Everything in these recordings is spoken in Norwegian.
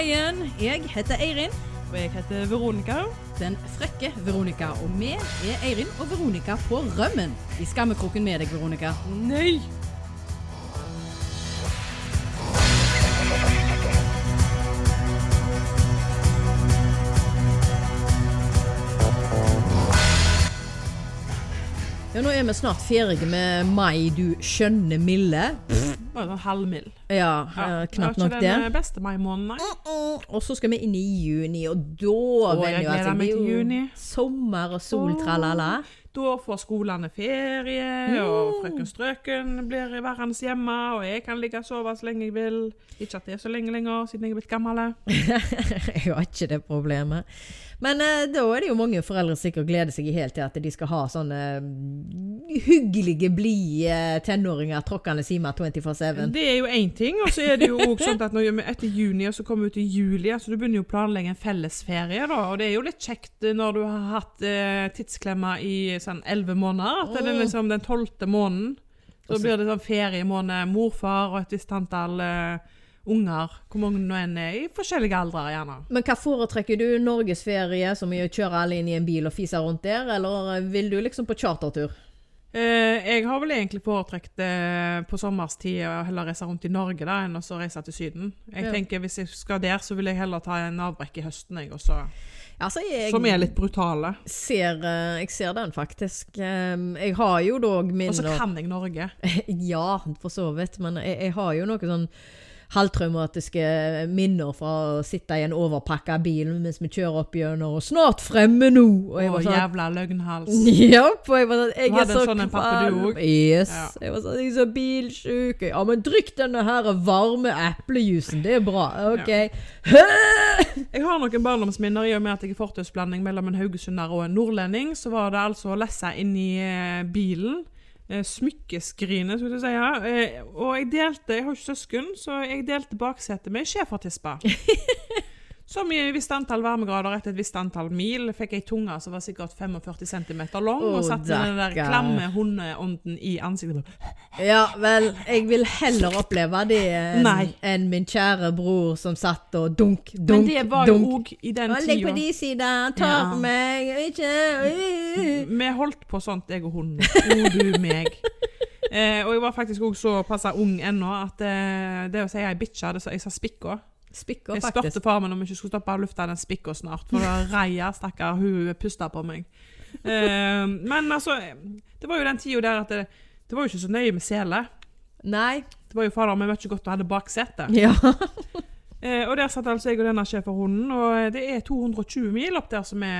Igjen. Jeg heter Eirin. Og jeg heter Veronica. Den frekke Veronica. Og vi er Eirin og Veronica på rømmen. I skammekroken med deg, Veronica. Nei! Ja, Nå er vi snart ferdige med mai, du skjønne milde. Bare sånn halvmild. Ja, ja. knapt nok Det det. var ikke den beste maimåneden, nei. Og så skal vi inn i juni, og da Å, jeg jo gleder meg til juni. Sommer og sol, oh. tralala. Da får skolene ferie, og frøken Strøken blir værende hjemme, og jeg kan ligge og sove så lenge jeg vil. Ikke at det er så lenge lenger, siden jeg er blitt gammel. Jeg har ikke det problemet. Men eh, da er det jo mange foreldre som sikkert gleder seg helt til at de skal ha sånne mm, hyggelige, blide tenåringer tråkkende simer 24-7. Det er jo én ting, og så er det jo også sånn at når etter juni og så kommer vi ut i juli, så du begynner jo å planlegge en fellesferie, da. Og det er jo litt kjekt eh, når du har hatt eh, tidsklemma i sånn elleve måneder, at det er liksom den tolvte måneden. Så blir det sånn feriemåned, morfar og et visst antall eh, unger, hvor mange nå enn er, i forskjellige aldre gjerne. Men hva foretrekker du? Norgesferie, som i å kjøre alle inn i en bil og fise rundt der, eller eh, vil du liksom på chartertur? Eh, jeg har vel egentlig foretrekt eh, på sommerstid å heller reise rundt i Norge da, enn å reise til Syden. Jeg Ja. tenker Hvis jeg skal der, så vil jeg heller ta en avbrekk i høsten, jeg også. Altså, jeg Som er litt brutale. ser, eh, jeg ser den faktisk. Jeg har jo dog Og så kan jeg Norge. Ja, for så vidt. Men jeg, jeg har jo noe sånn halvtraumatiske minner fra å sitte i en overpakka bil mens vi kjører opp gjennom og 'Snart fremme nå!' Og jeg var sånn jævla løgnhals. Ja, og jeg var sånn Jeg er så en sånn kvalm. Yes. Ja. Jeg var sånn Jeg er så bilsjuk. Ja, men drikk denne her varme eplejusen. Det er bra. OK. Jeg har noen barndomsminner i og med at jeg er fortausblanding mellom en haugesunder og en nordlending. Så var det altså å lesse inn i eh, bilen. Eh, smykkeskrinet, skulle du si. Ja. Eh, og jeg delte Jeg har ikke søsken, så jeg delte baksetet med schæfertispa. Som i et visst antall varmegrader etter et visst antall mil fikk ei tunge som var sikkert 45 cm lang, oh, og satte den der klamme hundeånden i ansiktet. Ja, vel, jeg vil heller oppleve det enn en min kjære bror som satt og dunk, dunk, dunk, det var jo dunk. òg i den tida. Legg på de sida, tar Ja. meg, ikke Vi holdt på sånt, jeg og hunden. O du meg. Eh, og jeg var faktisk òg såpass ung ennå at eh, det å si ei bikkje Jeg sa spikka. Spikker Jeg faktisk. spurte far min om vi ikke skulle stoppe å lufte den spikka snart, for Reia, stakkar, hun pusta på meg. Uh, men altså Det var jo den tida der at det, det var jo ikke så nøye med sele. Nei. Det var jo fader meg mye godt å ha det baksete. Ja. Eh, og der satt altså jeg og denne schæferhunden, og det er 220 mil opp der som vi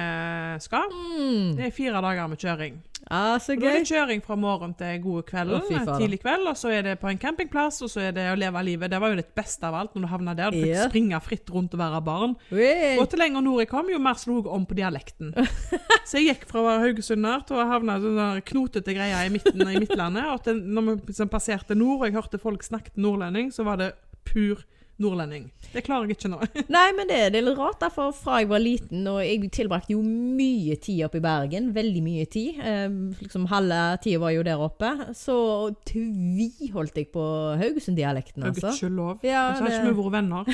skal. Mm. Det er fire dager med kjøring. Ja, så Og Da er det kjøring fra morgen til gode kvelden, oh, fy tidlig kveld, og så er det på en campingplass, og så er det å leve livet. Det var jo det beste av alt når du havna der. Du fikk yeah. springe fritt rundt og være barn. Oi. Og til lenger nord jeg kom, jo mer slo jeg om på dialekten. Så jeg gikk fra å være haugesunder til å havne sånn knotete greier i midten i Midtlandet. Og til, når vi liksom passerte nord, og jeg hørte folk snakket nordlending, så var det pur nordlending. Det klarer jeg ikke nå. Nei, men det, det er litt rart, derfor fra jeg var liten, og jeg tilbrakte jo mye tid oppe i Bergen, veldig mye tid. Eh, liksom halve tida var jo der oppe. Så tviholdt jeg på Haugesund-dialekten, altså. Gudskjelov. Ja, så har det- ikke vi vært venner.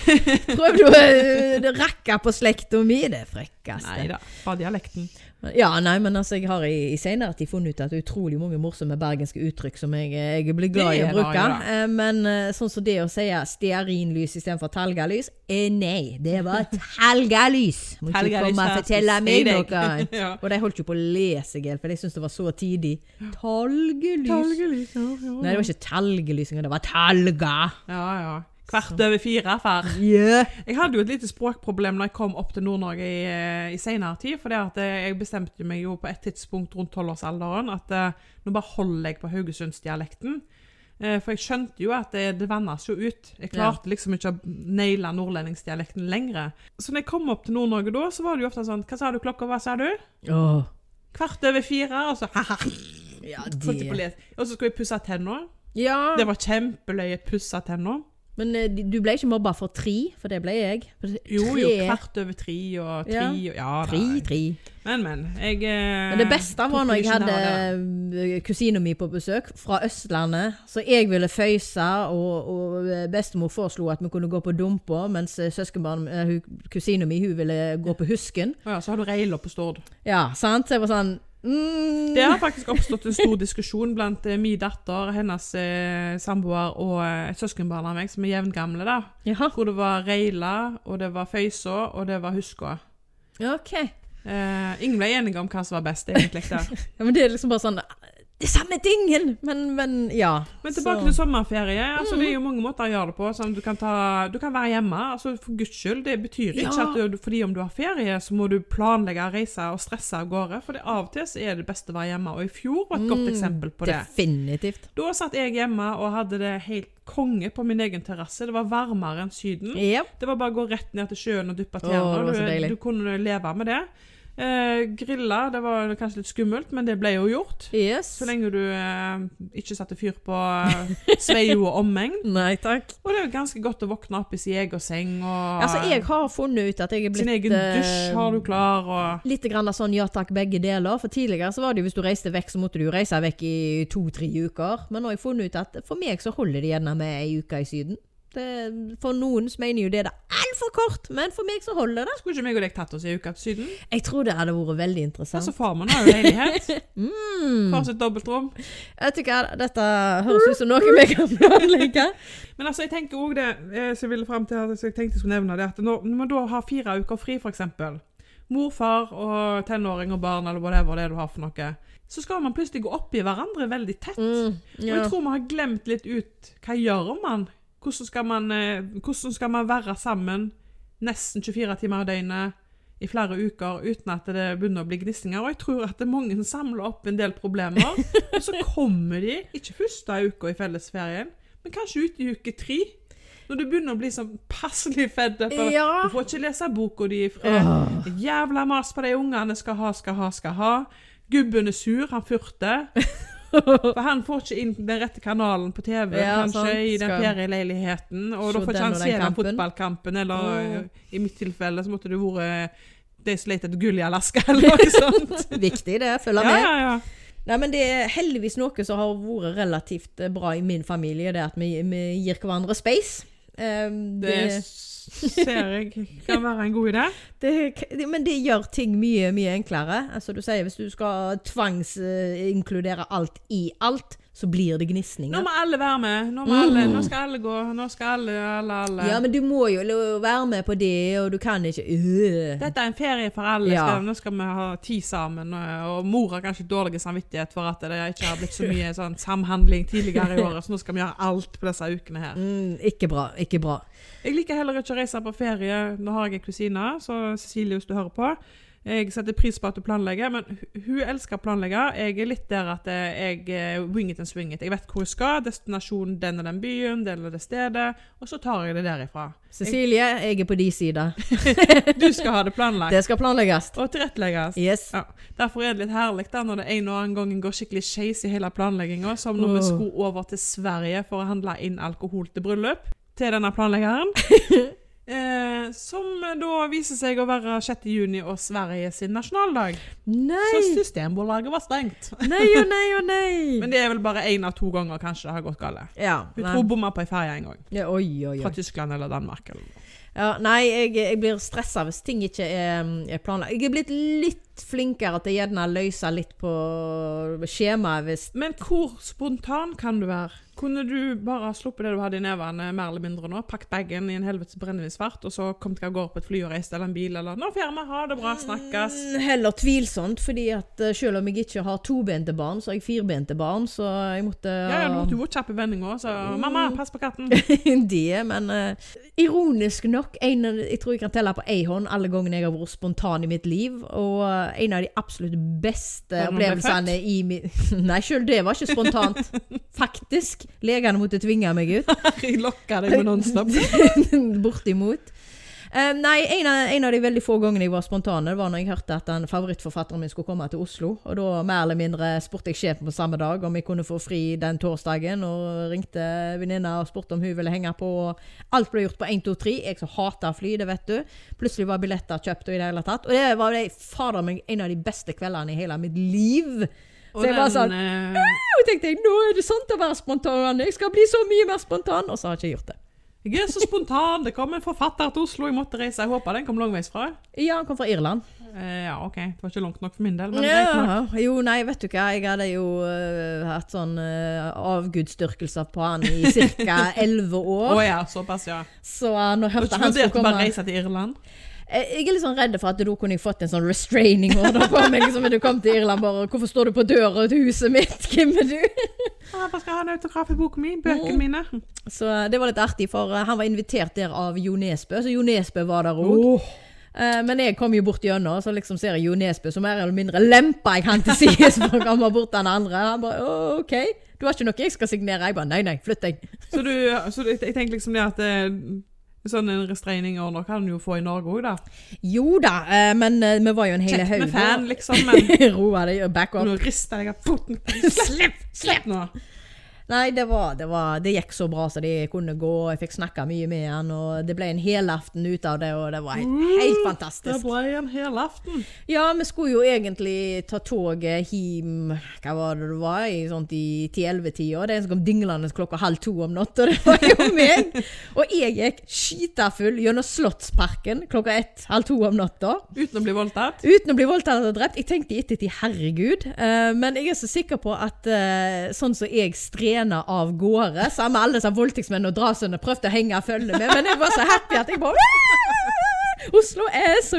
Prøvde å eh, rakke på slekta mi, det frekkeste. Nei da, bare dialekten. Ja, nei, men altså, jeg har i, i senere tid funnet ut at det er utrolig mange morsomme bergenske uttrykk som jeg, eh, jeg blir glad i å bruke. Da. Eh, Men eh, sånn som det å si stearinlys istedenfor talgalys, eh, nei, det var talgalys. Må ikke komme og fortelle meg noe. Ja. Og de holdt jo på å lese, for jeg syntes det var så tidlig. Talgelys. Talgelys, ja, ja. Nei, det var ikke talgelys engang, det var talga. Ja, ja. Kvart over fire, far. Yeah. Jeg hadde jo et lite språkproblem når jeg kom opp til Nord-Norge i, eh, i senere tid. For eh, jeg bestemte meg jo på et tidspunkt rundt tolvårsalderen at uh, nå bare holder jeg på haugesundsdialekten. Uh, For jeg skjønte jo at det, det vannes jo ut. Jeg klarte liksom ikke å naile nordlendingsdialekten lenger. Så når jeg kom opp til Nord-Norge da, så var det jo ofte sånn Hva sa du klokka, hva sa du? Oh. Kvart over fire, og så ha-ha. ja, det. Og så skulle jeg pusse tenna. Ja, Det var kjempeløye pussa tenna. Men eh, du ble ikke mobba for tre, for det ble jeg. Tre. Jo, jo, kvart over tre og tre Ja. og Ja, Tre, tre. Men, men. Jeg eh, Men det beste var når jeg hadde eh, kusina mi på besøk fra Østlandet. Så jeg ville føyse, og, og bestemor foreslo at vi kunne gå på Dumpa, mens søskenbarn, kusina mi hun ville gå på Husken. Ja, så har du Reila på Stord. Ja, sant? Så jeg var sånn mm, Det har faktisk oppstått en stor diskusjon blant eh, min datter, hennes eh, samboer og eh, et søskenbarn av meg som er jevngamle. da. Jaha. Hvor det var Reila, og det var Føysa, og det var Huskå. Ja, OK. Eh, ingen ble enige om hva som var best, egentlig. der. Ja, men det er liksom bare sånn Det er samme tingen! Men, men ja. Men tilbake Så- til sommerferie. altså Det er jo mange måter å gjøre det på. Sånn, du, kan ta, du kan være hjemme. altså For guds skyld. Det betyr ikke Ja. at du, fordi om du har ferie, så må du planlegge reise og stresse av gårde. For det, av og til så er det beste å være hjemme. Og i fjor var et godt Mm, eksempel på det. Definitivt. Da satt jeg hjemme og hadde det helt konge på min egen terrasse. Det var varmere enn Syden. Yep. Det var bare å gå rett ned til sjøen og dyppe tærne. Du, du kunne leve med det. Eh, grilla, det var kanskje litt skummelt, men det ble jo gjort. Yes. Så lenge du eh, ikke satte fyr på eh, Sveio og omegn. Nei takk. Og det er jo ganske godt å våkne opp i sin egen seng og Altså, jeg har funnet ut at jeg er blitt Sin egen dusj eh, har du klar, og Litt grann sånn ja takk, begge deler. For tidligere så var det jo hvis du reiste vekk, så måtte du jo reise vekk i to-tre uker. Men nå har jeg funnet ut at for meg så holder det gjerne med ei uke i Syden. Det, for noen mener jo det er altfor kort, men for meg så holder det. Skulle ikke meg og deg tatt oss en uke til Syden? Jeg tror det hadde vært veldig interessant. Altså, farmen har jo leilighet. Mm. Far sitt dobbeltrom. Jeg tenker, Dette høres ut som noe vi kan planlegge. Men altså, jeg tenker også det eh, som jeg ville frem til, at jeg tenkte jeg skulle nevne det, at når, når man da har fire uker fri, for eksempel, mor, far og tenåring og barn, eller whatever det du har for noe, så skal man plutselig gå opp i hverandre veldig tett. Mm, Og jeg tror vi har glemt litt ut hva gjør man? Hvordan skal man, eh, hvordan skal man være sammen nesten 24 timer i døgnet i flere uker uten at det begynner å bli gnissinger? Og jeg tror at mange samler opp en del problemer, og så kommer de, ikke første uka i fellesferien, men kanskje ut i uke tre. Når du begynner å bli sånn passelig fedd Ja. Du får ikke lese boka di fred. Jævla mas på de ungene skal ha, skal ha, skal ha. Gubben er sur, han furter. For han får ikke inn den rette kanalen på TV, Ja, kanskje, sant. i den fjerde ferieleiligheten. Og da får ikke han se den fotballkampen, eller eh, i mitt tilfelle så måtte det vært de som leter etter gull i Alaska, eller noe sånt. Viktig det, følger Ja, med. ja, ja. Nei, men Det er heldigvis noe som har vært relativt eh, bra i min familie, det at vi, vi gir hverandre space. Eh, Det det, ser jeg kan være en god idé. det, men det gjør ting mye, mye enklere. Altså Du sier hvis du skal tvangsinkludere alt i alt, så blir det Nå må alle være med. Nå, må alle, nå skal alle gå. Nå skal alle, alle, alle. Ja, men du må jo være med på det, og du kan ikke øh. Dette er en ferie for alle. Ja. Skal, nå skal vi ha tid sammen. Og, og mor har kanskje dårlig samvittighet for at det ikke har blitt så mye sånn samhandling tidligere i året, så nå skal vi gjøre alt på disse ukene her. mm, Ikke bra. Ikke bra. Jeg liker heller ikke å reise på ferie. Nå har jeg en kusine, så Cecilie, hvis du hører på. Jeg setter pris på at du planlegger, men hun elsker å planlegge. Jeg er litt der at eh, jeg eh, wing it and swing it. Jeg vet hvor jeg skal, Destinasjonen den og den byen, det eller det stedet, og så tar jeg det derifra. Cecilie, jeg er på de sida. Du skal ha det planlagt. Det skal planlegges. Og tilrettelegges. Yes. Ja, Derfor er det litt herlig da, når det en og annen gang går skikkelig skeis i hele planlegginga, som når vi Åh. skulle over til Sverige for å handle inn alkohol til bryllup til denne planleggeren. eh, som da viser seg å være 6. juni og Sverige sin nasjonaldag. Så Systembolaget var stengt. Nei og nei og nei! Men det er vel bare én av to ganger kanskje det har gått galt. ja, Hun nei. tror bomma på ei ferje en gang. ja, oi, oi, Fra. Tyskland eller Danmark. Eller. Ja, nei, jeg, jeg blir stressa hvis ting ikke er, er planlagt. Jeg er blitt litt flinkere til gjerne løse litt på skjemaet hvis Men hvor spontan kan du være? Kunne du bare sluppet det du hadde i nevene, mer eller mindre nå? Pakket bagen i en helvetes brennevinsfart, og så kommet deg av gårde på et fly og reist eller en bil, eller 'Nå får vi ha det bra, snakkes'. Mm, Heller tvilsomt, fordi at eh, selv om jeg ikke har tobente barn, så har jeg firbente barn, så jeg måtte Ja, ja, du måtte jo kjapp i vendinga, så 'Mamma, pass på katten'. det, men uh, ironisk nok en, Jeg tror jeg kan telle på én hånd alle gangene jeg har vært spontan i mitt liv. Og en av de absolutt beste opplevelsene i min Nei, sjøl det var ikke spontant. Faktisk. Legene måtte tvinge meg ut. Jeg lokka deg med Nonstop. Bortimot. Eh, nei, en av, en av de veldig få gangene jeg var spontan, det var når jeg hørte at den favorittforfatteren min skulle komme til Oslo. Og da mer eller mindre spurte jeg sjefen på samme dag om jeg kunne få fri den torsdagen. Og ringte venninna og spurte om hun ville henge på. og Alt ble gjort på 1, 2, 3. Jeg som hater fly, det vet du. Plutselig var billetter kjøpt og i det hele tatt. Og det var det, fader meg en av de beste kveldene i hele mitt liv. Og Så jeg var sånn øh, tenkte jeg, nå er det sant å være spontan. Jeg skal bli så mye mer spontan. Og så har jeg ikke gjort det. Jeg er så spontan. Det kom en forfatter til Oslo, jeg måtte reise. Jeg håper den kom langveisfra. Ja, han kom fra Irland. Eh, ja, OK. Det var ikke langt nok for min del. Ja, jo, nei, vet du hva. Jeg hadde jo uh, hatt sånn uh, avgudsdyrkelser på han i ca. elleve Å år. ja, såpass, ja. Så uh, nå hørte han skulle vurdert å bare komme reise til Irland? Eh, Jeg er litt sånn redd for at da kunne jeg fått en sånn restraining order på meg. Liksom, når du kom til Irland bare 'Hvorfor står du på døra til huset mitt? Hvem er du?' Jeg bare skal ha en autograf i boken min. Bøkene mine. Så uh, det var litt artig, for uh, han var invitert der av Jo Nesbø, så Jo Nesbø var der òg. Oh. men jeg kom jo bort gjennom, så liksom ser jeg Jo Nesbø, så mer eller mindre lempa jeg han til sides for å komme bort den andre. Han bare «Å, 'OK, du har ikke noe jeg skal signere?' Jeg bare 'Nei, nei, flytt deg'. Så, du, så jeg tenker liksom det at eh, sånn en restraining order kan du jo få i Norge òg, da. Jo da, eh, men eh, vi var jo en hel Kjekt haug. med fan, liksom, men Roa deg, back up. nå rister jeg av foten. Slipp! Slipp nå! Nei, det, var, det, var, det gikk så bra så de kunne gå. Jeg fikk snakka mye med han, og det ble en helaften ut av det, og det var helt, helt Det ble en hel aften. Ja, vi skulle jo egentlig ta toget hjem Hva var det det var? I sånt i 10-11-tida. Det er en som kom dinglende klokka halv to om natta, det var jo meg. Og jeg gikk skitafull gjennom Slottsparken klokka ett, halv to om natta. Uten å bli voldtatt. Uten å bli voldtatt og drept. Jeg tenkte i ettertid, herregud. uh, men jeg er så sikker på at uh, sånn som jeg strener av gårde, sammen med alle disse voldtektsmennene og drapsmennene prøvde å henge og følge med, men jeg var så happy at jeg bare Oslo S!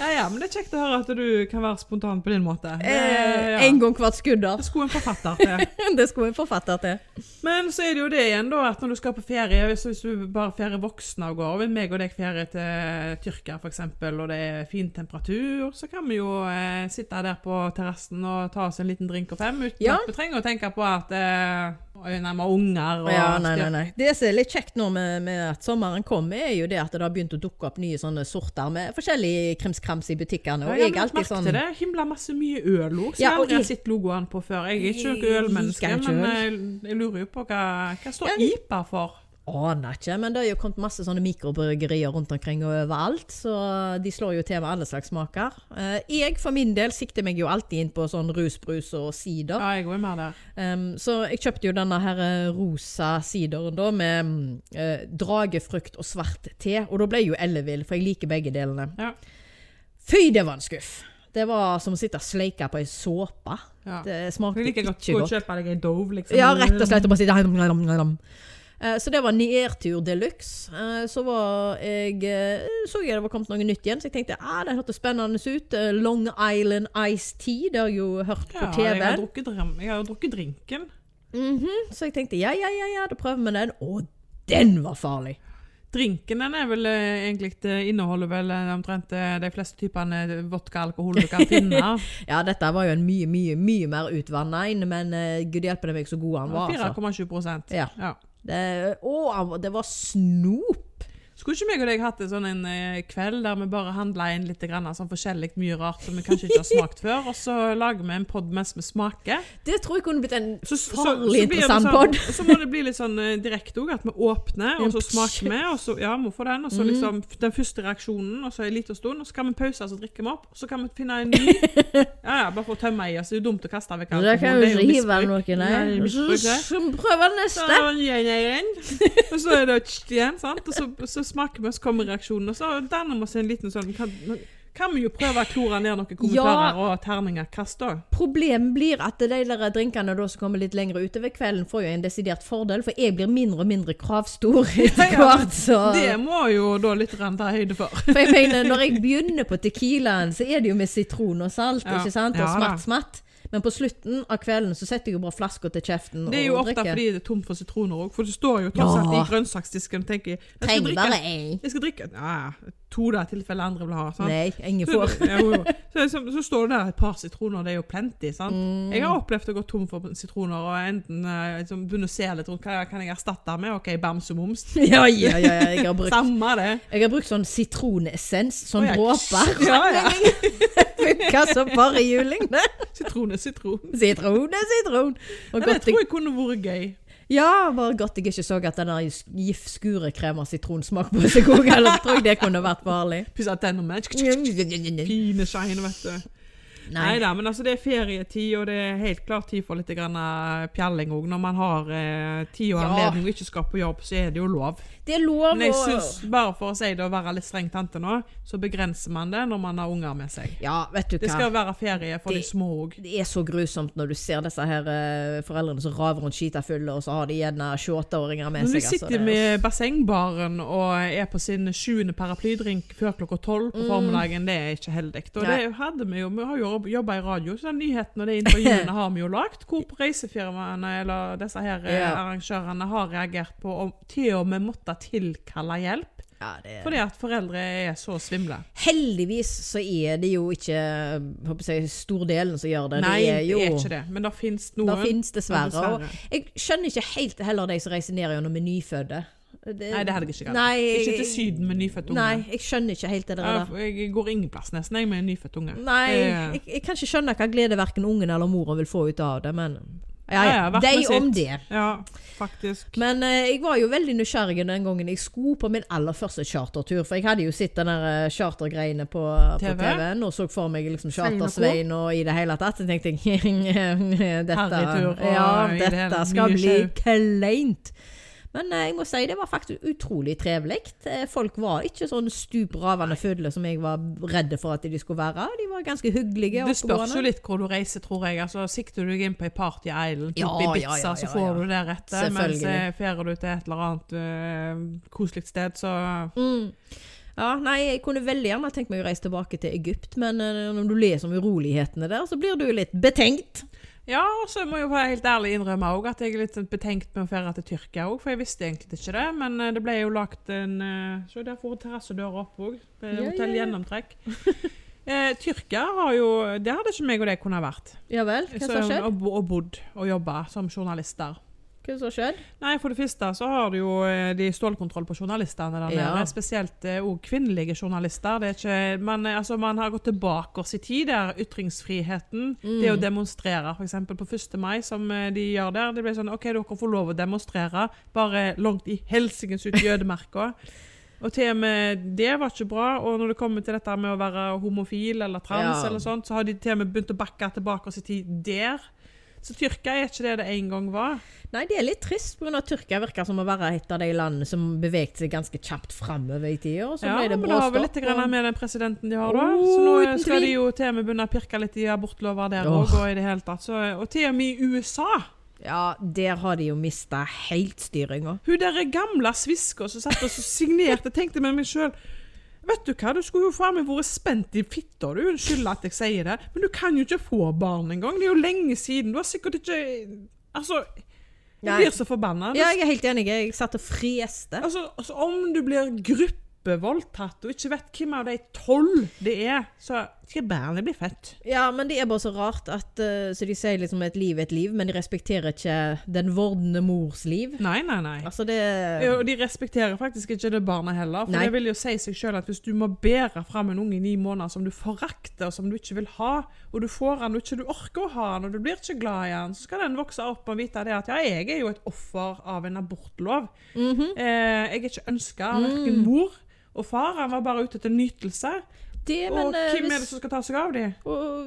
Ja, ja, men det er kjekt å høre at du kan være spontan på din måte. Det, Eh, ja. En gang hvert skudder. det skulle en forfatter til. Det skulle en forfatter til. Men så er det jo det igjen, da, at når du skal på ferie Hvis, hvis du bare ferier voksne av gårde, vil meg og deg ferie til Tyrkia f.eks., og det er fin temperatur, så kan vi jo eh, sitte der på terrassen og ta oss en liten drink og fem, uten Ja. at vi trenger å tenke på at eh, nei, vi unger og Ja, nei, nei, nei. Det som er litt kjekt nå med, med at sommeren kommer, er jo det at det har begynt å dukke opp nye sånne sorter med forskjellig krimskrams i butikkene. Ja, Og jeg jeg har alltid sånn det. Himla masse mye øl òg, som Ja, jeg aldri har jeg- sett logoen på før. Jeg er ikke Jeg noe ølmenneske, men jeg, jeg lurer jo på hva, hva står Ja, IPA for? Aner ikke, men det har jo kommet masse sånne mikrobryggerier rundt omkring og overalt, så de slår jo til med alle slags smaker. Eh, jeg for min del sikter meg jo alltid inn på sånn rusbrus og sider. Ja, jeg går med der. Um, så jeg kjøpte jo denne her eh, rosa sideren da, med eh, dragefrukt og svart te, og da ble jeg jo ellevill, for jeg liker begge delene. Ja. Fy, det var en skuff! Det var som å sitte og sleike på ei såpe. Ja. Det smakte ikke godt Du liker godt. kjøpe deg en Dove, liksom. Ja, rett og slett Og bare sitte Eh, Så det var nedtur de luxe. Eh, Så var jeg eh, så jeg det var kommet noe nytt igjen, så jeg tenkte ah, det hørtes spennende ut. Long Island Ice Tea, det har jeg jo hørt på Ja, jeg har TV. drukket, jeg har drukket drinken. Mhm, Så jeg tenkte ja, ja, ja, ja, da prøver vi den. Å, den var farlig! Drinken den er vel eh, egentlig det inneholder vel eh, omtrent eh, de fleste typene vodka alkohol du kan finne. Ja, dette var jo en mye, mye mye mer utvanna en, men uh, gud hjelpe meg så god han var, altså. 4,7 prosent. Ja. Ja. Det, å, det var snop! Skulle ikke meg og deg hatt en sånn en eh, kveld der vi bare handla inn litt grann, sånn forskjellig mye rart som vi kanskje ikke har smakt før, og så lager vi en pod mens vi smaker? Det tror jeg kunne blitt en Så, farlig interessant sånn, pod. Så må det bli litt sånn eh, direkte òg, at vi åpner, og så smaker vi, og så ja, må få den, og så Mm. liksom den første reaksjonen, og så en liten stund, og så kan vi pause, og så drikker vi opp, og så kan vi finne en ny. Ja, ja, bare for å tømme i oss. Det er jo dumt å kaste vekk Da kan jo er ikke hive noe, Nei, nei. misbruk. Så prøv den neste. Og så er det igjen, sant? Og så, så smaker vi, så kommer reaksjonen. Og så danner vi oss en liten sånn Kan, kan vi jo prøve å klore ned noen kommentarer og terninger kast òg. Problemet blir at de der drinkene da som kommer litt lenger utover kvelden, får jo en desidert fordel, for jeg blir mindre og mindre kravstor etter Ja, hvert. Så. Det må jo da litt ta høyde for. For jeg mener, når jeg begynner på tequilaen, så er det jo med sitron og salt, Ja. ikke sant? Og Ja, smatt, smatt. Men på slutten av kvelden så setter jeg jo bare flaska til kjeften Det er jo ofte drikker. fordi det er tomt for sitroner òg, for det står jo tross alt Ja. i grønnsaksdisken og tenker jeg skal drikke, jeg skal drikke ja, to da, i tilfelle andre vil ha. Sant? Nei, ingen Så, ja, så, så, så står det der et par sitroner, det er jo plenty. sant? Mm. Jeg har opplevd å gå tom for sitroner og enten eh, liksom, begynne å se litt rundt hva kan jeg erstatte med. OK, bamsemums. Ja, ja, ja, ja, jeg har brukt Samme det. Jeg har brukt sånn sitronessens, sånn dråper. Ja, ja. Funka som bare juling, det. Sitron er sitron. Sitron er sitron. Og det tror jeg kunne vært gøy. ja, bare godt jeg ikke så at den der gift skurekrem har sitronsmak på seg òg, ellers tror jeg det kunne vært farlig. Pusse tennene fine shine, vet du. Nei da, men altså det er ferietid, og det er helt klart tid for litt eh, pjalling òg. Når man har eh, tid og anledning og ikke skal på jobb, så er det jo lov. Det er lov Men jeg syns, bare for å si det og være litt streng tante nå, så begrenser man det når man har unger med seg. Ja, vet du Det hva. skal være ferie for de små òg. Det er så grusomt når du ser disse her eh, foreldrene som raver rundt skita fulle, og så har de gjerne 28-åringer med seg. Når du sitter altså, sitter det- med bassengbaren og er på sin sjuende paraplydrink før klokka tolv på formiddagen, det er ikke heldig. Og Mm. Nei. det hadde vi jo, vi har jo jobba i radio, så den nyheten og de intervjuene har vi jo lagd. Hvor reisefirmaene eller disse her eh, Ja. arrangørene har reagert på om til og med måtte tilkalle hjelp. ja, det. Fordi at foreldre er så svimle. Heldigvis så er det jo ikke jeg, stordelen som gjør det. Nei, det er jo det er ikke det. Men det fins noen. Det fins dessverre. dessverre. Jeg skjønner ikke helt heller de som reiser ned gjennom nyfødte. Det, Nei, det hadde jeg ikke gadd. Ikke til Syden med nyfødt unge. Nei, jeg skjønner ikke helt det der. Ja, jeg går ingen plass nesten, jeg, med en nyfødt unge. Nei, jeg, jeg kan ikke skjønne hva glede verken ungen eller moren vil få ut av det, men ja, Ja, ja, de med sitt. om det. Ja, faktisk. Men eh, jeg var jo veldig nysgjerrig den gangen jeg skulle på min aller første chartertur. For jeg hadde jo sett den der eh, chartergreiene på, på TV? TV-en og så for meg liksom. Charter-Svein og i det hele tatt. Så tenkte jeg dette, ja, dette skal bli kleint. Men eh, jeg må si det var faktisk utrolig trivelig. Eh, Folk var ikke sånn stupravende fulle som jeg var redd for at de skulle være. De var ganske hyggelige. Det spørs jo litt hvor du reiser, tror jeg. Altså, Sikter du deg inn på ei Party Island Ja, i Ibiza, ja, ja, så får du det rette. Mens eh, ferier du til et eller annet uh, koselig sted, så Mm. Ja, nei, jeg kunne veldig gjerne tenkt meg å reise tilbake til Egypt, men når du leser om urolighetene der, så blir du litt betenkt. Ja, og så må jeg jo helt ærlig innrømme også at jeg er litt sånn betenkt med å dra til Tyrkia òg, for jeg visste egentlig ikke det. Men eh, det ble jo lagt en Se, Så der får terrassedøra opp òg. Hotell ja, ja. gjennomtrekk. Eh, Tyrkia har jo Det hadde ikke meg og deg kunnet vært. Ja vel, hva som har skjedd? og, og bodd og jobba som journalist der. Hva som har skjedd? Nei, For det første så har du jo eh, de stålkontroll på journalistene der Ja. nede. Spesielt òg kvinnelige journalister. Det er ikke, man, eh, altså, man har gått tilbake oss i tid der ytringsfriheten, det å Mm. demonstrere f.eks. på 1. mai, som eh, de gjør der Det ble sånn OK, dere får lov å demonstrere, bare langt i helsikens ut jødemerka. Og til og med det var ikke bra. Og når det kommer til dette med å være homofil eller trans, Ja. eller sånt, så har de til og med begynt å bakke tilbake oss i tid der. Så Tyrkia er ikke det det en gang var. Nei, det er litt trist, pga. Tyrkia virker som å være et av de landene som beveget seg ganske kjapt framover i tida. Ja, det men det har vel litt grann og- med den presidenten de har, da. Oh, så nå skal de jo til og med begynne å pirke litt i abortlover der òg, oh. og i det hele tatt. Så, og til og med i USA. Ja, der har de jo mista helt styringa. Hun der gamle sviska som satt og signerte, tenkte med meg sjøl Vet du hva, du skulle jo faen meg vært spent i fitta, du. Unnskyld at jeg sier det, men du kan jo ikke få barn engang. Det er jo lenge siden. Du har sikkert ikke Altså, jeg blir så forbanna. Ja, jeg er helt enig. Jeg satt og freste. Altså, altså, om du blir gruppevoldtatt og ikke vet hvem av de tolv det er, så skal barnet bli født. Ja, men det er bare så rart at uh, Så de sier liksom et liv er et liv, men de respekterer ikke den vordende mors liv. Nei, nei, nei. Altså, det Ja, Og de respekterer faktisk ikke det barnet heller. For Nei. det vil jo si seg sjøl at hvis du må bære fram en unge i ni måneder som du forakter, og som du ikke vil ha, og du får han og ikke du orker å ha han, og du blir ikke glad i han, så skal den vokse opp og vite det at ja, jeg er jo et offer av en abortlov. Mhm. eh, jeg er ikke ønska av verken mor og far. Han var bare ute etter nytelse. Det, men, og hvem er det som skal ta seg av dem?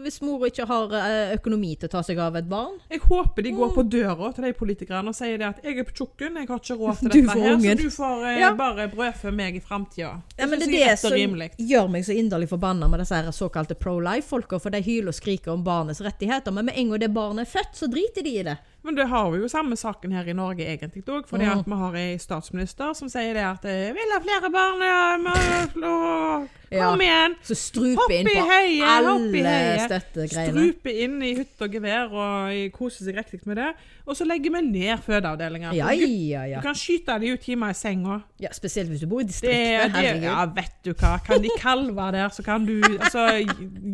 hvis mor ikke har eh, økonomi til å ta seg av et barn Jeg håper de går på døra til de politikerne og sier det at jeg er på tjukken, jeg har ikke råd til dette her, ungen. så du får eh, Ja. bare brødfø meg i framtida. Ja, men det er det som gjør meg så inderlig forbanna med disse her såkalte pro-life-folka, for de hyler og skriker om barnets rettigheter, men med en gang det barnet er født, så driter de i det. Men det har vi jo samme saken her i Norge egentlig òg, fordi Mm. at vi har en statsminister som sier det at eh, 'vil ha flere barn', ja, kom igjen! Så strupe inn på høyet, alle støttegreiene. Strupe inn i hytte og gevær og kose seg riktig med det. Og så legger vi ned fødeavdelinger. Ja, ja, ja. Du kan skyte dem ut hjemme i senga. ja. Spesielt hvis du bor i distriktet. ja, vet du hva. Kan de kalve der, så kan du Altså,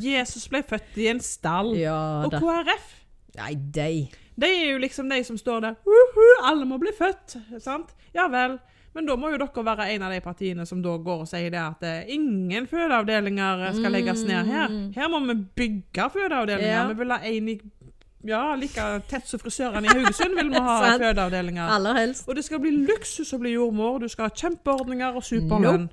Jesus ble født i en stall. Og. KrF Nei, de. De er jo liksom de som står der Uhu, Alle må bli født. Sant? Ja vel. Men da må jo dere være en av de partiene som da går og sier det at eh, ingen fødeavdelinger skal legges ned her. Her må vi bygge fødeavdelinger. Ja. Vi vil ha en i Ja, like tett som frisørene i Haugesund vil vi ha fødeavdelinger. Aller helst. Og det skal bli luksus å bli jordmor. Du skal ha kjempeordninger og superlønn.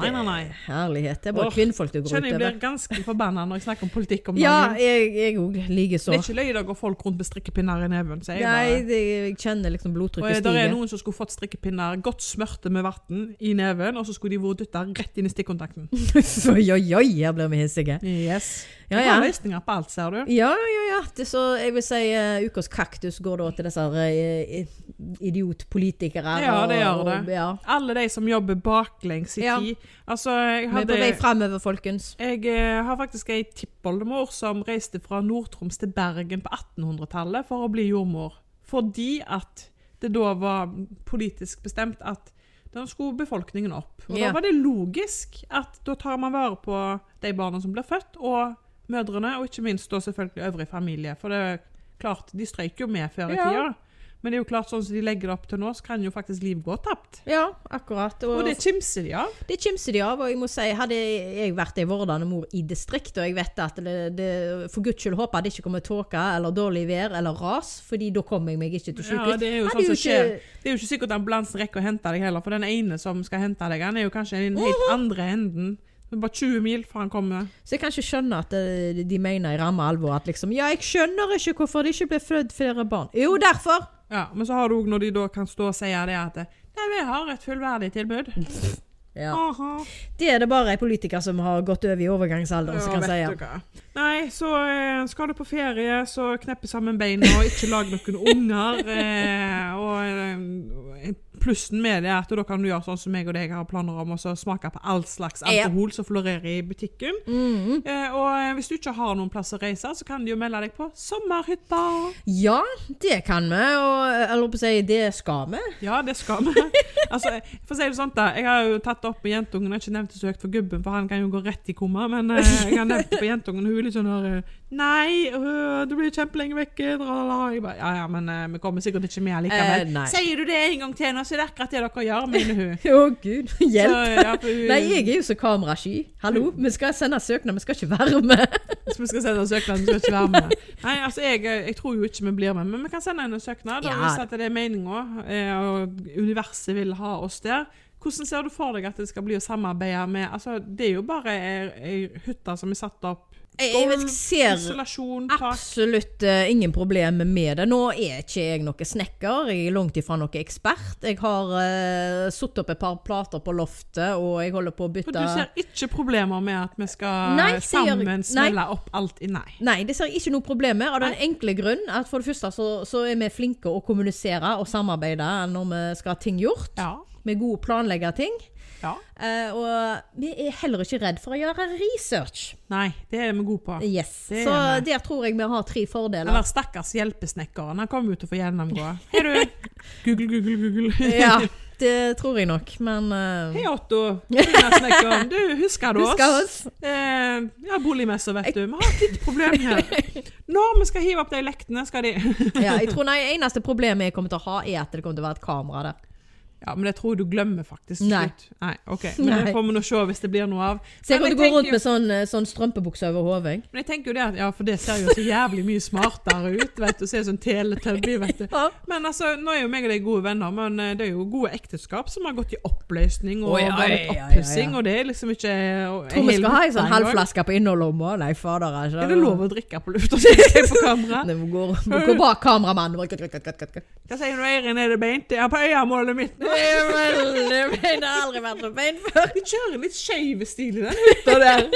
Nei, nei, nei. Herlighet. Det er bare Or, kvinnfolk det går Kjenner jeg blir ganske forbanna når jeg snakker om politikk om Ja, dagen. jeg òg likeså. Det er ikke løye det går folk rundt med strikkepinner i neven. jeg Nei, det, jeg kjenner liksom Og stige. det er noen som skulle fått strikkepinner godt smørte med vann i neven, og så skulle de vært dytta rett inn i stikkontakten. oi, oi, oi, her blir vi hissige. Yes. Ja, ja. Det har løsninger på alt, ser du. Ja, ja, ja. Det så, jeg vil si uh, ukas kaktus går da til disse uh, idiotpolitikere. Ja, det gjør det. og- Ja. Alle de som jobber baklengs i Ja. tid. Altså, jeg Vi er på vei fremover, folkens. Jeg eh, har faktisk ei tippoldemor som reiste fra Nord-Troms til Bergen på 1800-tallet for å bli jordmor. Fordi at det da var politisk bestemt at da skulle befolkningen opp. Og Ja. da var det logisk at da tar man vare på de barna som blir født, og mødrene, og ikke minst da selvfølgelig øvrig familie. For det er klart, de strøyk jo med før i Ja. tida. Men det er jo klart, sånn som de legger det opp til nå, så kan jo faktisk liv gå tapt. Ja, akkurat. Og det kimser de av. Det kimser de av, og jeg må si, hadde jeg vært ei vordende mor i distrikt, og jeg vet at det, det for guds skyld håper det ikke kommer tåke eller dårlig vær eller ras, fordi da kommer jeg meg ikke til sykehus. Ja, det er jo sånn som ikke- skjer. Det er jo ikke sikkert ambulansen rekker å hente deg heller, for den ene som skal hente deg, han er jo kanskje i den helt andre enden. Det er bare 20 mil fra han kommer. Så jeg kan ikke skjønne at eh, de mener i ramme alvor at liksom Ja, jeg skjønner ikke hvorfor det ikke ble født flere barn. Jo, derfor! Ja, Men så har du òg når de da kan stå og si det at Nei, vi har et fullverdig tilbud. Ja. Aha. Det er det bare ei politiker som har gått over i overgangsalderen som kan si. Nei, så eh, skal du på ferie, så kneppe sammen beina og ikke lag noen unger. Eh, og eh, plussen med det er at da kan du gjøre sånn som jeg og deg har planer om, og så smake på all slags alkohol som florerer i butikken. Mm. Eh, og eh, hvis du ikke har noen plass å reise, så kan du jo melde deg på sommerhytta. Ja, det kan vi, og eh, eller på å si, det skal vi. Ja, det skal vi. altså, for å si det sånn da, Jeg har jo tatt det opp med jentungen. Jeg har ikke nevnt det så høyt for gubben, for han kan jo gå rett i koma. Men eh, jeg har nevnt det for jentungen. Hun er litt sånn der eh, Nei, øh, du blir kjempelenge vekke. dralala». Jeg bare, ja, ja, men øh, vi kommer sikkert ikke med likevel. Eh. Sier du det en gang til nå, så er det akkurat det dere gjør, mener hun. Å, gud. Hjelp. Så, ja, hun Nei, jeg er jo så kamerasky. Hallo, vi skal sende søknad, vi skal ikke være med. Vi skal sende søknad, vi skal ikke være med. Nei, altså, jeg, jeg tror jo ikke vi blir med, men vi kan sende en søknad. Ja. Hvis det er meninga, eh, og universet vil ha oss der. Hvordan ser du for deg at det skal bli å samarbeide med altså, Det er jo bare ei hytte som er satt opp. Ser Isolasjon, tak. absolutt uh, ingen problemer med det. Nå er ikke jeg noen snekker, jeg er langt ifra noen ekspert. Jeg har uh, satt opp et par plater på loftet, og jeg holder på å bytte du ser ikke problemer med at vi skal Nei, ser, sammen smelle opp alt i Nei. Nei, det ser jeg ikke noe problem med, av den enkle grunn at for det første så, så er vi flinke å kommunisere og samarbeide når vi skal ha ting gjort. Ja. Vi er gode å planlegge ting. Ja. Uh, og vi er heller ikke redd for å gjøre research. Nei, det er vi gode på. Yes. Så der tror jeg vi har tre fordeler. Eller stakkars hjelpesnekkeren. Han kommer jo til å få gjennomgå. Hei, du. Google, Google, Google. Ja, det tror jeg nok, men uh... Hei, Otto. Snekkeren. Du, husker du oss? Husker oss? Eh, ja, boligmesser, vet du. Vi har et lite problem her. Når vi skal hive opp de lektene, skal de ja, jeg tror nei, eneste problemet jeg kommer til å ha, er at det kommer til å være et kamera der. Ja, men det tror jeg du glemmer faktisk. Nei. slutt. Nei, ok. Men Nei. det får vi nå se hvis det blir noe av. Så jeg kommer gå rundt med sånn, eh, sånn strømpebukse over hodet. Men jeg tenker jo det at, ja, for det ser jo så jævlig mye smartere ut, vet du. Ser sånn teletubby, vet du. Ja. Men altså, nå er jo meg og deg gode venner, men eh, det er jo gode ekteskap som har gått i oppløsning og bare litt oppussing, og det er liksom ikke og- Tror vi skal ha en sånn halv flaske halvflaske på innerlomma. Nei, fader. altså. Er det lov å drikke på lufta, på kamera? Det går, går bak kameramannen. Hva sier du, Eirin, er det beint? Ja, på øyemålet mitt. Det er veldig bein. Det har aldri vært så bein før. De kjører litt skeiv stil i den hytta der.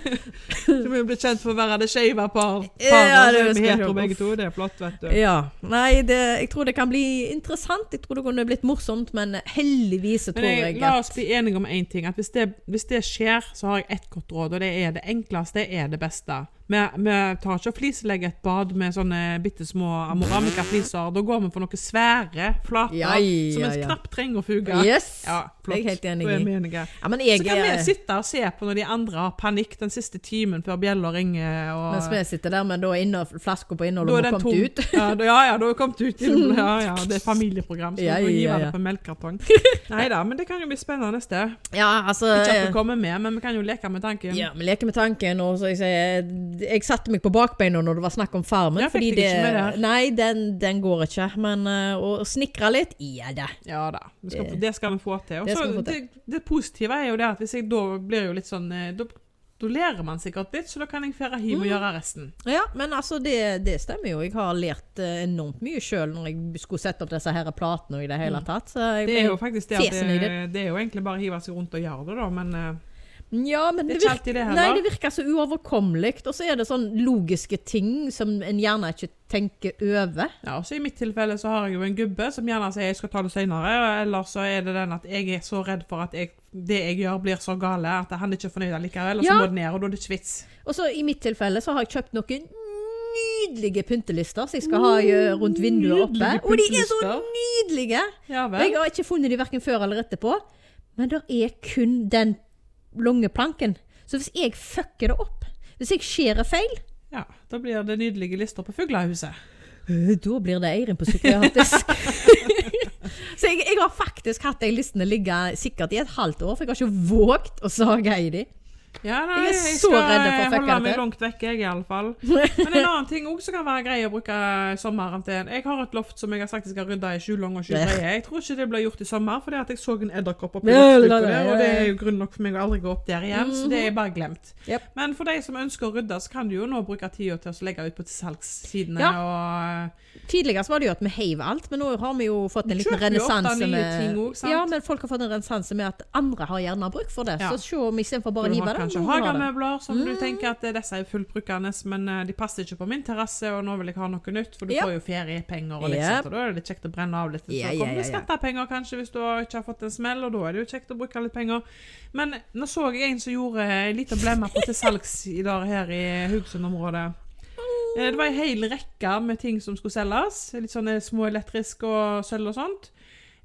Som er ble kjent for å være det skeive par, Ja, det vi heter begge to. Det er flott, vet du. Ja. Nei, det, jeg tror det kan bli interessant. Jeg tror det kunne blitt morsomt, men heldigvis tror Men jeg, jeg la oss bli enige om én ting. At hvis det, hvis det skjer, så har jeg ett godt råd, og det er det enkleste er det beste. Vi, vi tar ikke og flislegger et bad med sånne bitte små amoramika-fliser. Da går vi for noen svære flater Ja, som ja, en knapt trenger å fuge. Yes! Ja, flott. Jeg er helt enig er men Så jeg kan vi sitte og se på når de andre har panikk den siste timen før bjella ringer. Og Mens vi sitter der med da flaska på innholdet og har kommet ut. Ja, da, ja, da har jeg kommet ut. Ja, ja, det er familieprogram, så Ja, du får hive det på melkekartong. Nei da, men det kan jo bli spennende. Ja, altså Ikke at du kommer med, men vi kan jo leke med tanken. Ja, vi leker med tanken, og så jeg sier Jeg satte meg på bakbeina når det var snakk om Farmen. Jeg fordi det, det. Nei, den, den går ikke. Men uh, å snekre litt, ja da. Ja da, skal, Det- det skal vi få til. Også, det få til. det positive er jo det at hvis jeg da blir jo litt sånn eh, Da, da lærer man sikkert litt, så da kan jeg fære hjem Mm. og gjøre resten. Ja, men altså, det, det stemmer jo. Jeg har lært eh, enormt mye sjøl når jeg skulle sette opp disse her platene og i det hele tatt. Mm. Det er jo faktisk det at det, det. det er jo egentlig bare å hive seg rundt og gjøre det, da, men eh, Ja, men det det, er virker, det nei, det virker så uoverkommelig. Og så er det sånn logiske ting som en gjerne ikke tenker over. Ja, og så I mitt tilfelle så har jeg jo en gubbe som gjerne sier jeg skal ta det senere, eller så er det den at jeg er så redd for at jeg, det jeg gjør blir så gale at han er ikke fornøyd allikevel, og så Ja. må det ned, og da er det ikke vits. Og så i mitt tilfelle så har jeg kjøpt noen nydelige pyntelister som jeg skal ha eh, rundt vinduet oppe. Og de er så nydelige! Ja jeg har ikke funnet de verken før eller etterpå. Men det er kun den lange planken. Så hvis jeg fucker det opp, hvis jeg skjærer feil, Ja, da blir det nydelige lister på fuglehuset. øh, da blir det Eirin på psykiatrisk. så jeg, jeg har faktisk hatt de listene ligge sikkert i et halvt år, for jeg har ikke våget å sage i de. Ja, nei, Jeg er jeg så redd for å fucke det meg langt vekk, jeg i alle fall. Men en annen ting også kan være grei å bruke sommeren til. Jeg har et loft som jeg har sagt jeg skal rydde i sju lange og sju brede. Jeg tror ikke det ble gjort i sommer, fordi at jeg så en edderkopp oppi der, og det er jo grunn nok for meg å aldri gå opp der igjen, så det er bare glemt. Men for de som ønsker å rydde, så kan du jo nå bruke tida til å legge ut på salgssidene og Tidligere så var det jo at vi heiv alt, men nå har vi jo fått en liten renessanse med også. Ja, men folk har fått en renessanse med at andre har gjerne bruk for det. Ja. Så se om istedenfor bare å Du hive det. kanskje hagemøbler som du Mm. tenker at eh, disse er fullbrukende, men eh, de passer ikke på min terrasse, og nå vil jeg ha noe nytt, for du Ja. får jo feriepenger, og, liksom, yep. så da er det litt kjekt å brenne av litt. Så ja, kommer det skattepenger kanskje hvis du ikke har fått en smell, og da er det jo kjekt å bruke litt penger. Men nå så jeg en som gjorde ei lita blemme på til salgs i dag her i Haugesund-området. Eh, Det var en hel rekke med ting som skulle selges. Litt sånne små elektrisk og sølv og sånt.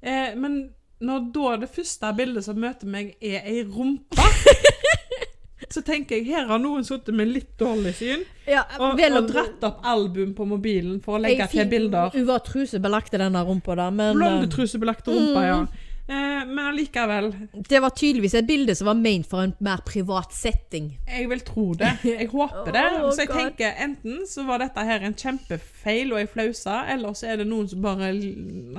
Eh, men når da det første bildet som møter meg, er ei rumpe Så tenker jeg her har noen sittet med litt dårlig syn Ja, og, og dratt opp album på mobilen for å legge til bilder. Hun var trusebelagt i denne rumpa da. men eh, Blondetrusebelagte rumpa, ja. Mm. Eh, men allikevel, det var tydeligvis et bilde som var ment for en mer privat setting. jeg vil tro det. Jeg håper det. Oh, så jeg God. tenker enten så var dette her en kjempefeil og ei flause, eller så er det noen som bare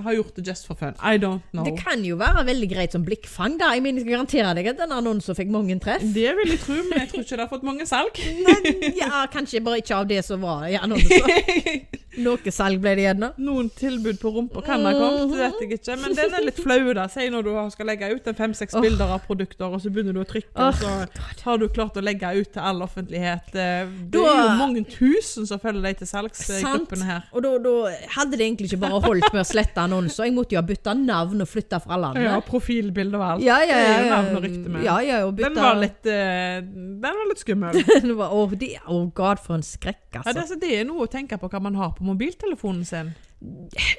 har gjort det just for fun. I don't know. Det kan jo være veldig greit som blikkfang, da. Jeg mener, jeg skal garantere deg at denne annonsen fikk mange treff. Det vil jeg tro, men jeg tror ikke det har fått mange salg. Nei, ja, kanskje bare ikke av det som var i annonsen. Noe salg ble det gjerne. Noen tilbud på rumpa kan ha kommet, det vet jeg ikke. Men den er litt flau, da. Si når du skal legge ut en fem-seks Åh. bilder av produkter, og så begynner du å trykke, oh. og så har du klart å legge ut til all offentlighet. Eh, Det Da- er jo mange tusen som følger deg til salgs i Sant. gruppene her. Og da, da hadde det egentlig ikke bare holdt med å slette annonser. Jeg måtte jo ha bytta navn og flytta fra landet. Ja, profilbilde og alt. Ja, ja, jo ja, navn og rykte med. ja, ja, og bytta Den var litt, eh, den var litt skummel. det var, oh, de, oh god, for en skrekk, Ja, det, altså. altså, det er noe å tenke på hva man har på mobiltelefonen sin.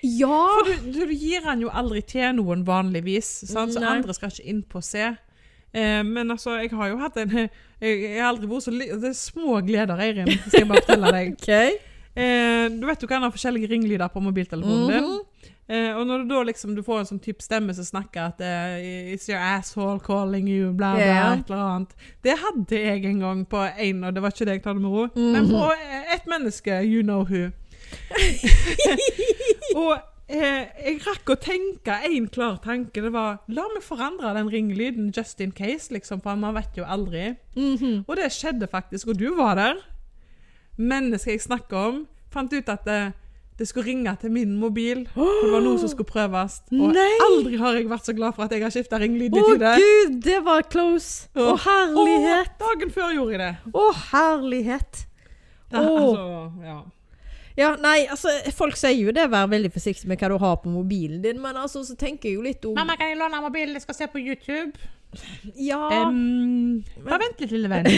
Ja! For du, du, gir han jo aldri til noen vanligvis, sant? så Nei. andre skal ikke inn på å se. Eh, men altså, jeg har jo hatt en Jeg, jeg har aldri vært så Det er små gleder, Eirin, skal jeg bare fortelle deg. okay. Eh, du vet du kan ha forskjellige ringlyder på mobiltelefonen din. -hmm. Eh, og når du da liksom du får en sånn type stemme som snakker at eh, It's your asshole calling you, bla, bla, yeah. et eller annet. Det hadde jeg en gang på en, og det var ikke det jeg tar det med ro, men på ett et menneske, you know who. og eh, jeg rakk å tenke en klar tanke. Det var la meg forandre den ringelyden just in case, liksom, for man vet jo aldri. Mhm. Og det skjedde faktisk, og du var der. Mennesket jeg snakker om, fant ut at det, det skulle ringe til min mobil. For det var noe som skulle prøves. Og Nei! aldri har jeg vært så glad for at jeg har skifta ringlyd i tide. Å gud, det var close! Å herlighet! Åh, dagen før gjorde jeg det. Å herlighet! det altså, ja. Ja, nei, altså, folk sier jo det, vær veldig forsiktig med hva du har på mobilen din, men altså, så tenker jeg jo litt om Mamma, kan jeg låne mobilen? Jeg skal se på YouTube. Ja Um, bare vent litt, lille venn.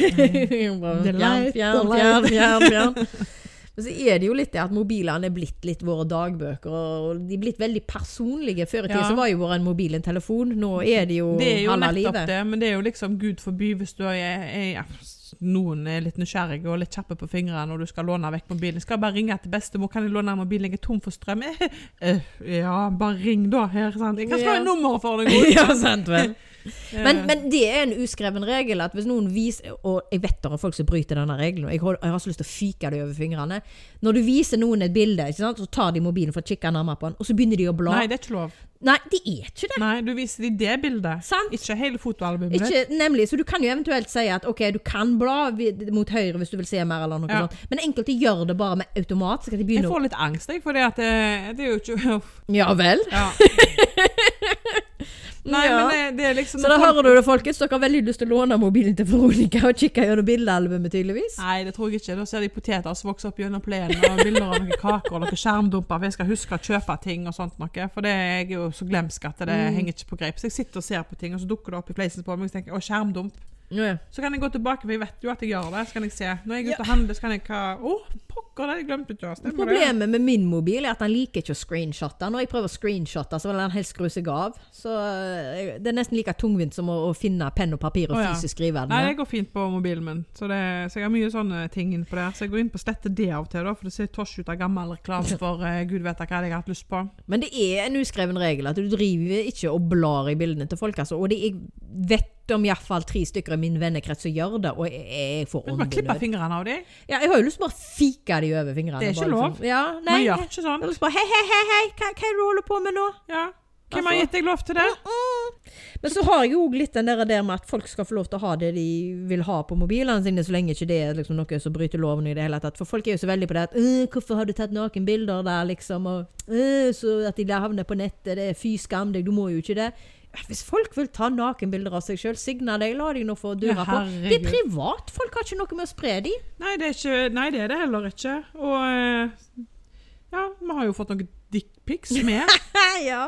Er Fjern, fjern, er fjern, fjern. Men så er det jo litt det at mobilene er blitt litt våre dagbøker, og de er blitt veldig personlige. Før i tida Ja. så var jo vår mobil en telefon, nå er det jo, Det er jo halve nettopp livet. det, men det er jo liksom Gud forby hvis du er, er ja, Noen er litt nysgjerrige og litt kjappe på fingrene når du skal låne vekk mobilen. Skal Jeg bare ringe til bestemor. Kan jeg låne mobilen? Jeg er tom for strøm. Eh, ja, bare ring da her. Sant? Jeg kan Ja. skrive nummeret for deg. ja, sant vel. Men, Eh, men det er en uskreven regel at hvis noen viser Og jeg vet det er folk som bryter denne regelen, og jeg har, jeg har så lyst til å fyke det over fingrene. Når du viser noen et bilde, sant, så tar de mobilen for å kikke nærmere på den, og så begynner de å bla. Nei, det er ikke lov. Nei, det er ikke det. Nei, du viser dem det bildet. Sant. Ikke hele fotoalbumet. ditt. Ikke, nemlig, så du kan jo eventuelt si at ok, du kan bla mot høyre hvis du vil se mer, eller noe Ja. sånt. Men enkelte gjør det bare med automat. De Jeg får litt angst, jeg, for det, det, det er jo ikke Ja vel. ja. Nei, Ja. men det, er liksom Så da hører du det, folkens. Dere har veldig lyst til å låne mobilen til Veronica og kikke gjennom bildealbumet, tydeligvis. Nei, det tror jeg ikke. Da ser de poteter som vokser opp gjennom plenen, og bilder av noen kaker og noen skjermdumper. For jeg skal huske å kjøpe ting og sånt noe. For det er jeg jo så glemsk at det Mm. henger ikke på greip. Så jeg sitter og ser på ting, og så dukker det opp i fleisen på meg, og så tenker jeg å, skjermdump. Ja. Så kan jeg gå tilbake, for jeg vet jo at jeg gjør det. Så kan jeg se. Når jeg er ute og handler, så kan jeg ha Å, pokker, det glemte ikke. Stemmer det? Problemet med min mobil er at han liker ikke å screenshotte. Når jeg prøver å screenshotte, så vil den helst skru seg av. Så eh, det er nesten like tungvint som å, å finne penn og papir og Å, ja. fysisk skrive Nei, det går fint på mobilen min. Så, det, så jeg har mye sånne ting innpå der. Så jeg går inn på slette det av og til, da, for det ser tosj ut av gammel reklame for uh, gud vet hva jeg har hatt lyst på. Men det er en uskreven regel at du driver ikke og blar i bildene til folk. Altså. Og det, jeg vet om iallfall tre stykker i min vennekrets som gjør det, og jeg, jeg får Men bare klippe fingrene av dem. Ja, jeg har jo lyst til å fike de over fingrene. Det er ikke lov. Liksom. Ja, Man gjør ikke sånn. har lyst til å bare Hei, hei, hei, hei, hva, hva er det du holder på med nå? Ja. Hvem Altså- har gitt deg lov til det? Men så har jeg jo litt den der, med at folk skal få lov til å ha det de vil ha på mobilene sine, så lenge ikke det er liksom noe som bryter loven i det hele tatt. For folk er jo så veldig på det at «Øh, 'Hvorfor har du tatt nakenbilder der', liksom? Og «Øh, så at de havner på nettet, det er fy skam deg, du må jo ikke det. Hvis folk vil ta nakenbilder av seg sjøl, signa deg, la de nå få dura Ja, på. Det er privat, folk har ikke noe med å spre de. Nei, det er, ikke, nei, det er det heller ikke. Og eh, ja, vi har jo fått noen dickpics med. ja.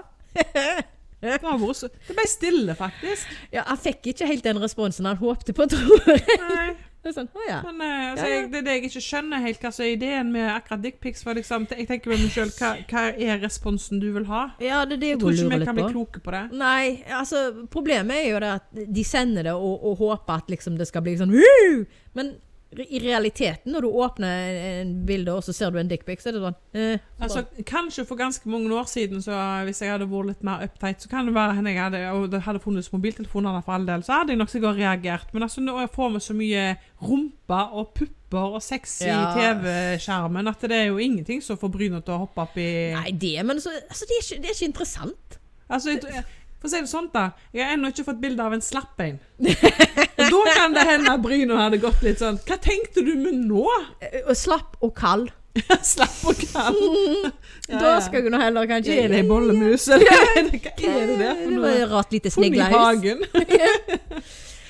Det, så, det ble stille, faktisk. ja, han fikk ikke helt den responsen han håpte på, tror jeg. Nei, Det er sånn, oh, ja. men uh, altså, jeg, det det jeg ikke skjønner helt hva som er ideen med akkurat dickpics. Liksom, jeg tenker med meg selv, hva, hva er responsen du vil ha? Ja, det det Jeg tror ikke vi kan bli kloke på det. Nei, altså problemet er jo det at de sender det og, og håper at liksom det skal bli sånn «Woo!» Men i realiteten, når du åpner en bilde og så ser du en dickpic, så er det sånn eh, Altså, Kanskje for ganske mange år siden, så hvis jeg hadde vært litt mer uptight, så kan det være henne jeg hadde, og det hadde funnes mobiltelefoner for all del, så hadde jeg nok sikkert reagert. Men altså, nå får vi så mye rumpe og pupper og sex i Ja. TV-skjermen at det er jo ingenting som får bryna til å hoppe opp i Nei, det, men så, altså, det, er ikke, det er ikke interessant. Altså, jeg, For å si det sånn, da. Jeg har ennå ikke fått bilde av en slapp-en. Og da kan det hende at bryna hadde gått litt sånn Hva tenkte du med nå? Eh, slapp og kald. Slapp og kald. Ja, Da skal jeg nå heller kanskje Er det ei bollemus, eller er hva er det der for noe? rart lite i hagen.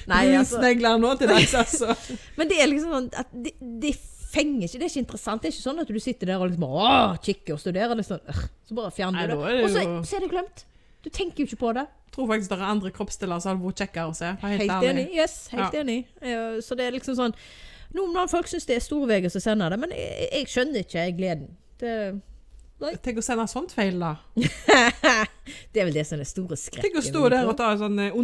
Nei, altså. Brunsnegler nå til dags, altså. Men det er liksom sånn at det, de fenger ikke. Det er ikke interessant. Det er ikke sånn at du sitter der og liksom Åh, kikker og studerer. Liksom. så bare fjerner du det. Og så, så er det glemt. Du tenker jo ikke på det. Jeg tror faktisk det er andre kroppsdeler som hadde vært kjekkere å se. Helt, Helt ærlig. enig. Yes, helt Ja. enig. Uh, Så det er liksom sånn Noen folk syns det er Storveger som sender det, men jeg, jeg skjønner ikke gleden. Det, Tenk å sende sånt feil, da. det er vel det som er store skrekken. Tenk å stå der og ta et sånn eh,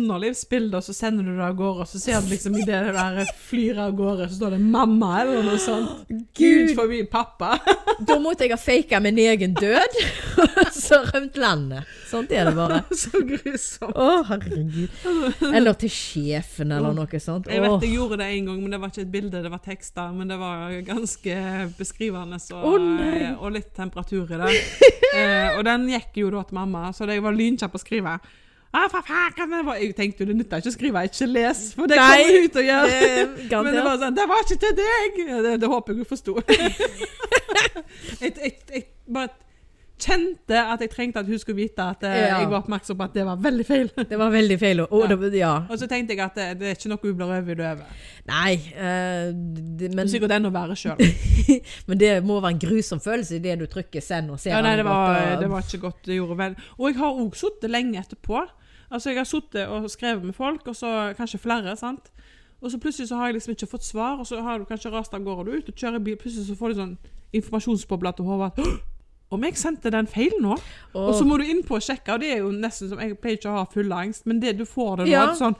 og så sender du det av gårde, og så ser du liksom idet det der flyr av gårde, så står det 'mamma' eller noe sånt. Gud forbi pappa. Da måtte jeg ha faka min egen død, og så rømt landet. Sånt er det bare. så grusomt. Å, herregud. Eller til sjefen, eller noe sånt. Jeg vet jeg gjorde det en gang, men det var ikke et bilde, det var tekster. Men det var ganske beskrivende så, oh, og litt temperatur i det. eh, og den gikk jo da til mamma, så jeg var lynkjapp å skrive. Ah, for faen, jeg tenkte jo det nytter ikke å skrive 'ikke les', for det Nei, kommer ut å gjøre. Det Men det var sånn 'Det var ikke til deg!' Det, det håper jeg hun forsto. jeg, jeg, jeg bare kjente at jeg trengte at hun skulle vite at eh, Ja. jeg var oppmerksom på at det var veldig feil. Det var veldig feil. Og, Ja. det, ja. Og så tenkte jeg at det, det er ikke noe hun blir overgitt over. Nei, eh, det, Men Sikkert den å være sjøl. men det må være en grusom følelse idet du trykker 'send' og ser Ja, nei, det var, og- det var ikke godt. Det gjorde vel. Og jeg har òg sittet lenge etterpå. Altså, jeg har sittet og skrevet med folk, og så kanskje flere, sant. Og så plutselig så har jeg liksom ikke fått svar, og så har du kanskje rast av gårde du ut og kjører bil, plutselig så får du sånn informasjonsboble til hodet at «Åh, om jeg sendte den feil nå? Og så må du inn på og sjekke, og det er jo nesten som Jeg pleier ikke å ha full angst, men det du får det nå, Ja. sånn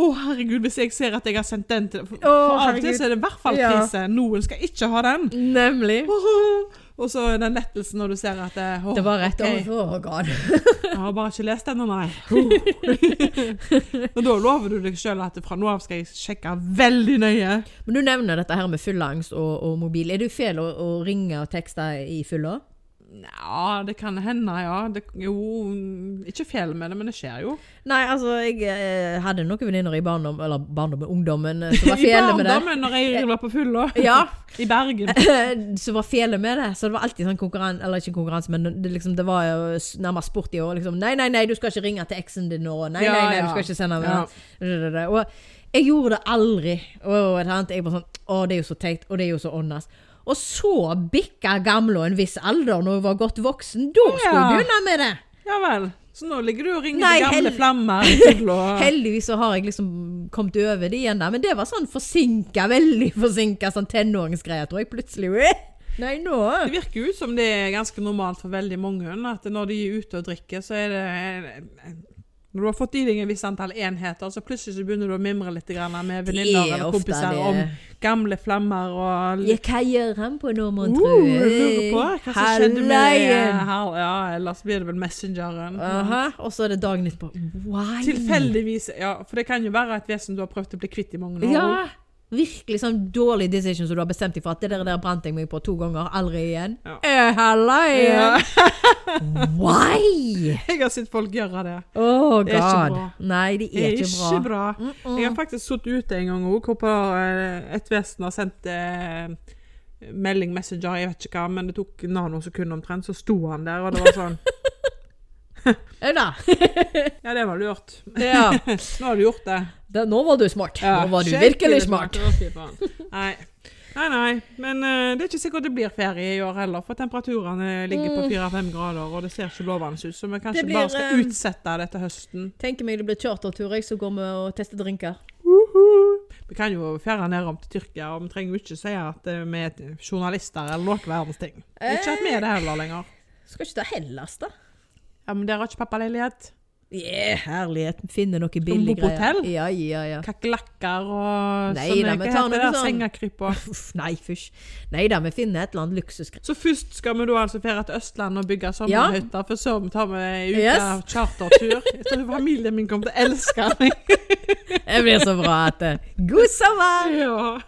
å, herregud, hvis jeg ser at jeg har sendt den til For, oh, for av og til så er det i hvert fall Ja. krise. Noen skal ikke ha den. Nemlig. Og så den lettelsen når du ser at det, åh, Det var rett. okay. overfor. Jeg har bare ikke lest den, nei. og da lover du deg sjøl at fra nå av skal jeg sjekke veldig nøye. Men du nevner dette her med fylleangst og, og mobil. Er det feil å, å ringe og tekste i fylla? Ja, det kan hende, ja. Det, jo, ikke feil med det, men det skjer jo. Nei, altså, jeg eh, hadde noen venninner i barndom, eller barndommen, ungdommen, eh, som var fjellet fele med det. I barndommen, når jeg var på fylla. Ja, I Bergen. som var fele med det. Så det var alltid sånn konkurranse, eller ikke konkurranse, men det, liksom, det var jo nærmest sport i år. Liksom, nei, nei, nei, du skal ikke ringe til eksen din nå. Nei, Ja, nei, nei, ja. du skal ikke sende Ja. Og jeg gjorde det aldri. Og jeg var sånn, å, det er jo så teit, og det er jo så åndas. Og så bikka gamle og en viss alder, når hun var godt voksen. Da skulle Ja. hun begynne med det. Ja vel. Så nå ligger du og ringer Nei, de gamle flammer. Heldigvis så har jeg liksom kommet over det igjen der, men det var sånn forsinka, veldig forsinka sånn tenåringsgreie, tror jeg. Plutselig «Eh, Nei, nå Det virker ut som det er ganske normalt for veldig mange. At når de er ute og drikker, så er det Når du har fått i deg en viss antall enheter, så plutselig så begynner du å mimre litt med venninner er eller kompiser det. om gamle flammer og Ja, hva gjør han på nå, mon Uh, tro? jeg lurer på hva som skjedde med her, Ja, ellers blir det vel Messengeren. Aha, og så er det dagen etterpå. Why? Tilfeldigvis. Ja, for det kan jo være et vesen du har prøvd å bli kvitt i mange år. Ja. Virkelig sånn dårlig decision som du har bestemt deg for at det der, der brant jeg meg på to ganger, aldri igjen. Ja. Eh! Ja. Why? Jeg har sett folk gjøre det. Oh Det er ikke bra. Nei, det Det er er ikke bra. ikke bra. Mm -mm. Jeg har faktisk sittet ute en gang òg, hvor eh, et vesen har sendt eh, melding, messenger, jeg vet ikke hva, men det tok nanosekunder omtrent, så sto han der, og det var sånn. Ja, det var lurt. Ja. Nå har du gjort det. Da, nå var du smart. Ja, nå var du virkelig smart. smart. Nei. Nei, nei. Men uh, det er ikke sikkert det blir ferie i år heller, for temperaturene ligger på Mm. fire-fem grader, og det ser ikke lovende ut. Så vi kanskje blir, bare skal eh, utsette det til høsten. Tenker meg det blir chartertur, jeg, så går vi og tester drinker. Vi kan jo fjerne nedom til Tyrkia, og vi trenger jo ikke si at eh, vi er journalister eller noe verdens ting. Ikke at vi er det heller lenger. Skal ikke ta Hellas, da? Ja, men dere har ikke pappaleilighet? Yeah, herlighet. Finne noe billig på hotell? Ja, ja, ja. Kakerlakker og Nei sånne, da, hva heter det sånn- sengekryp og nei, fysj. Nei da, vi finner et eller annet luksusgreier. Så først skal vi da altså ferie til Østlandet og bygge sommerhytter, for så tar vi en uke Yes. chartertur. Jeg tror familien min kommer til å elske meg. Det blir så bra at eh, God sommer! Ja.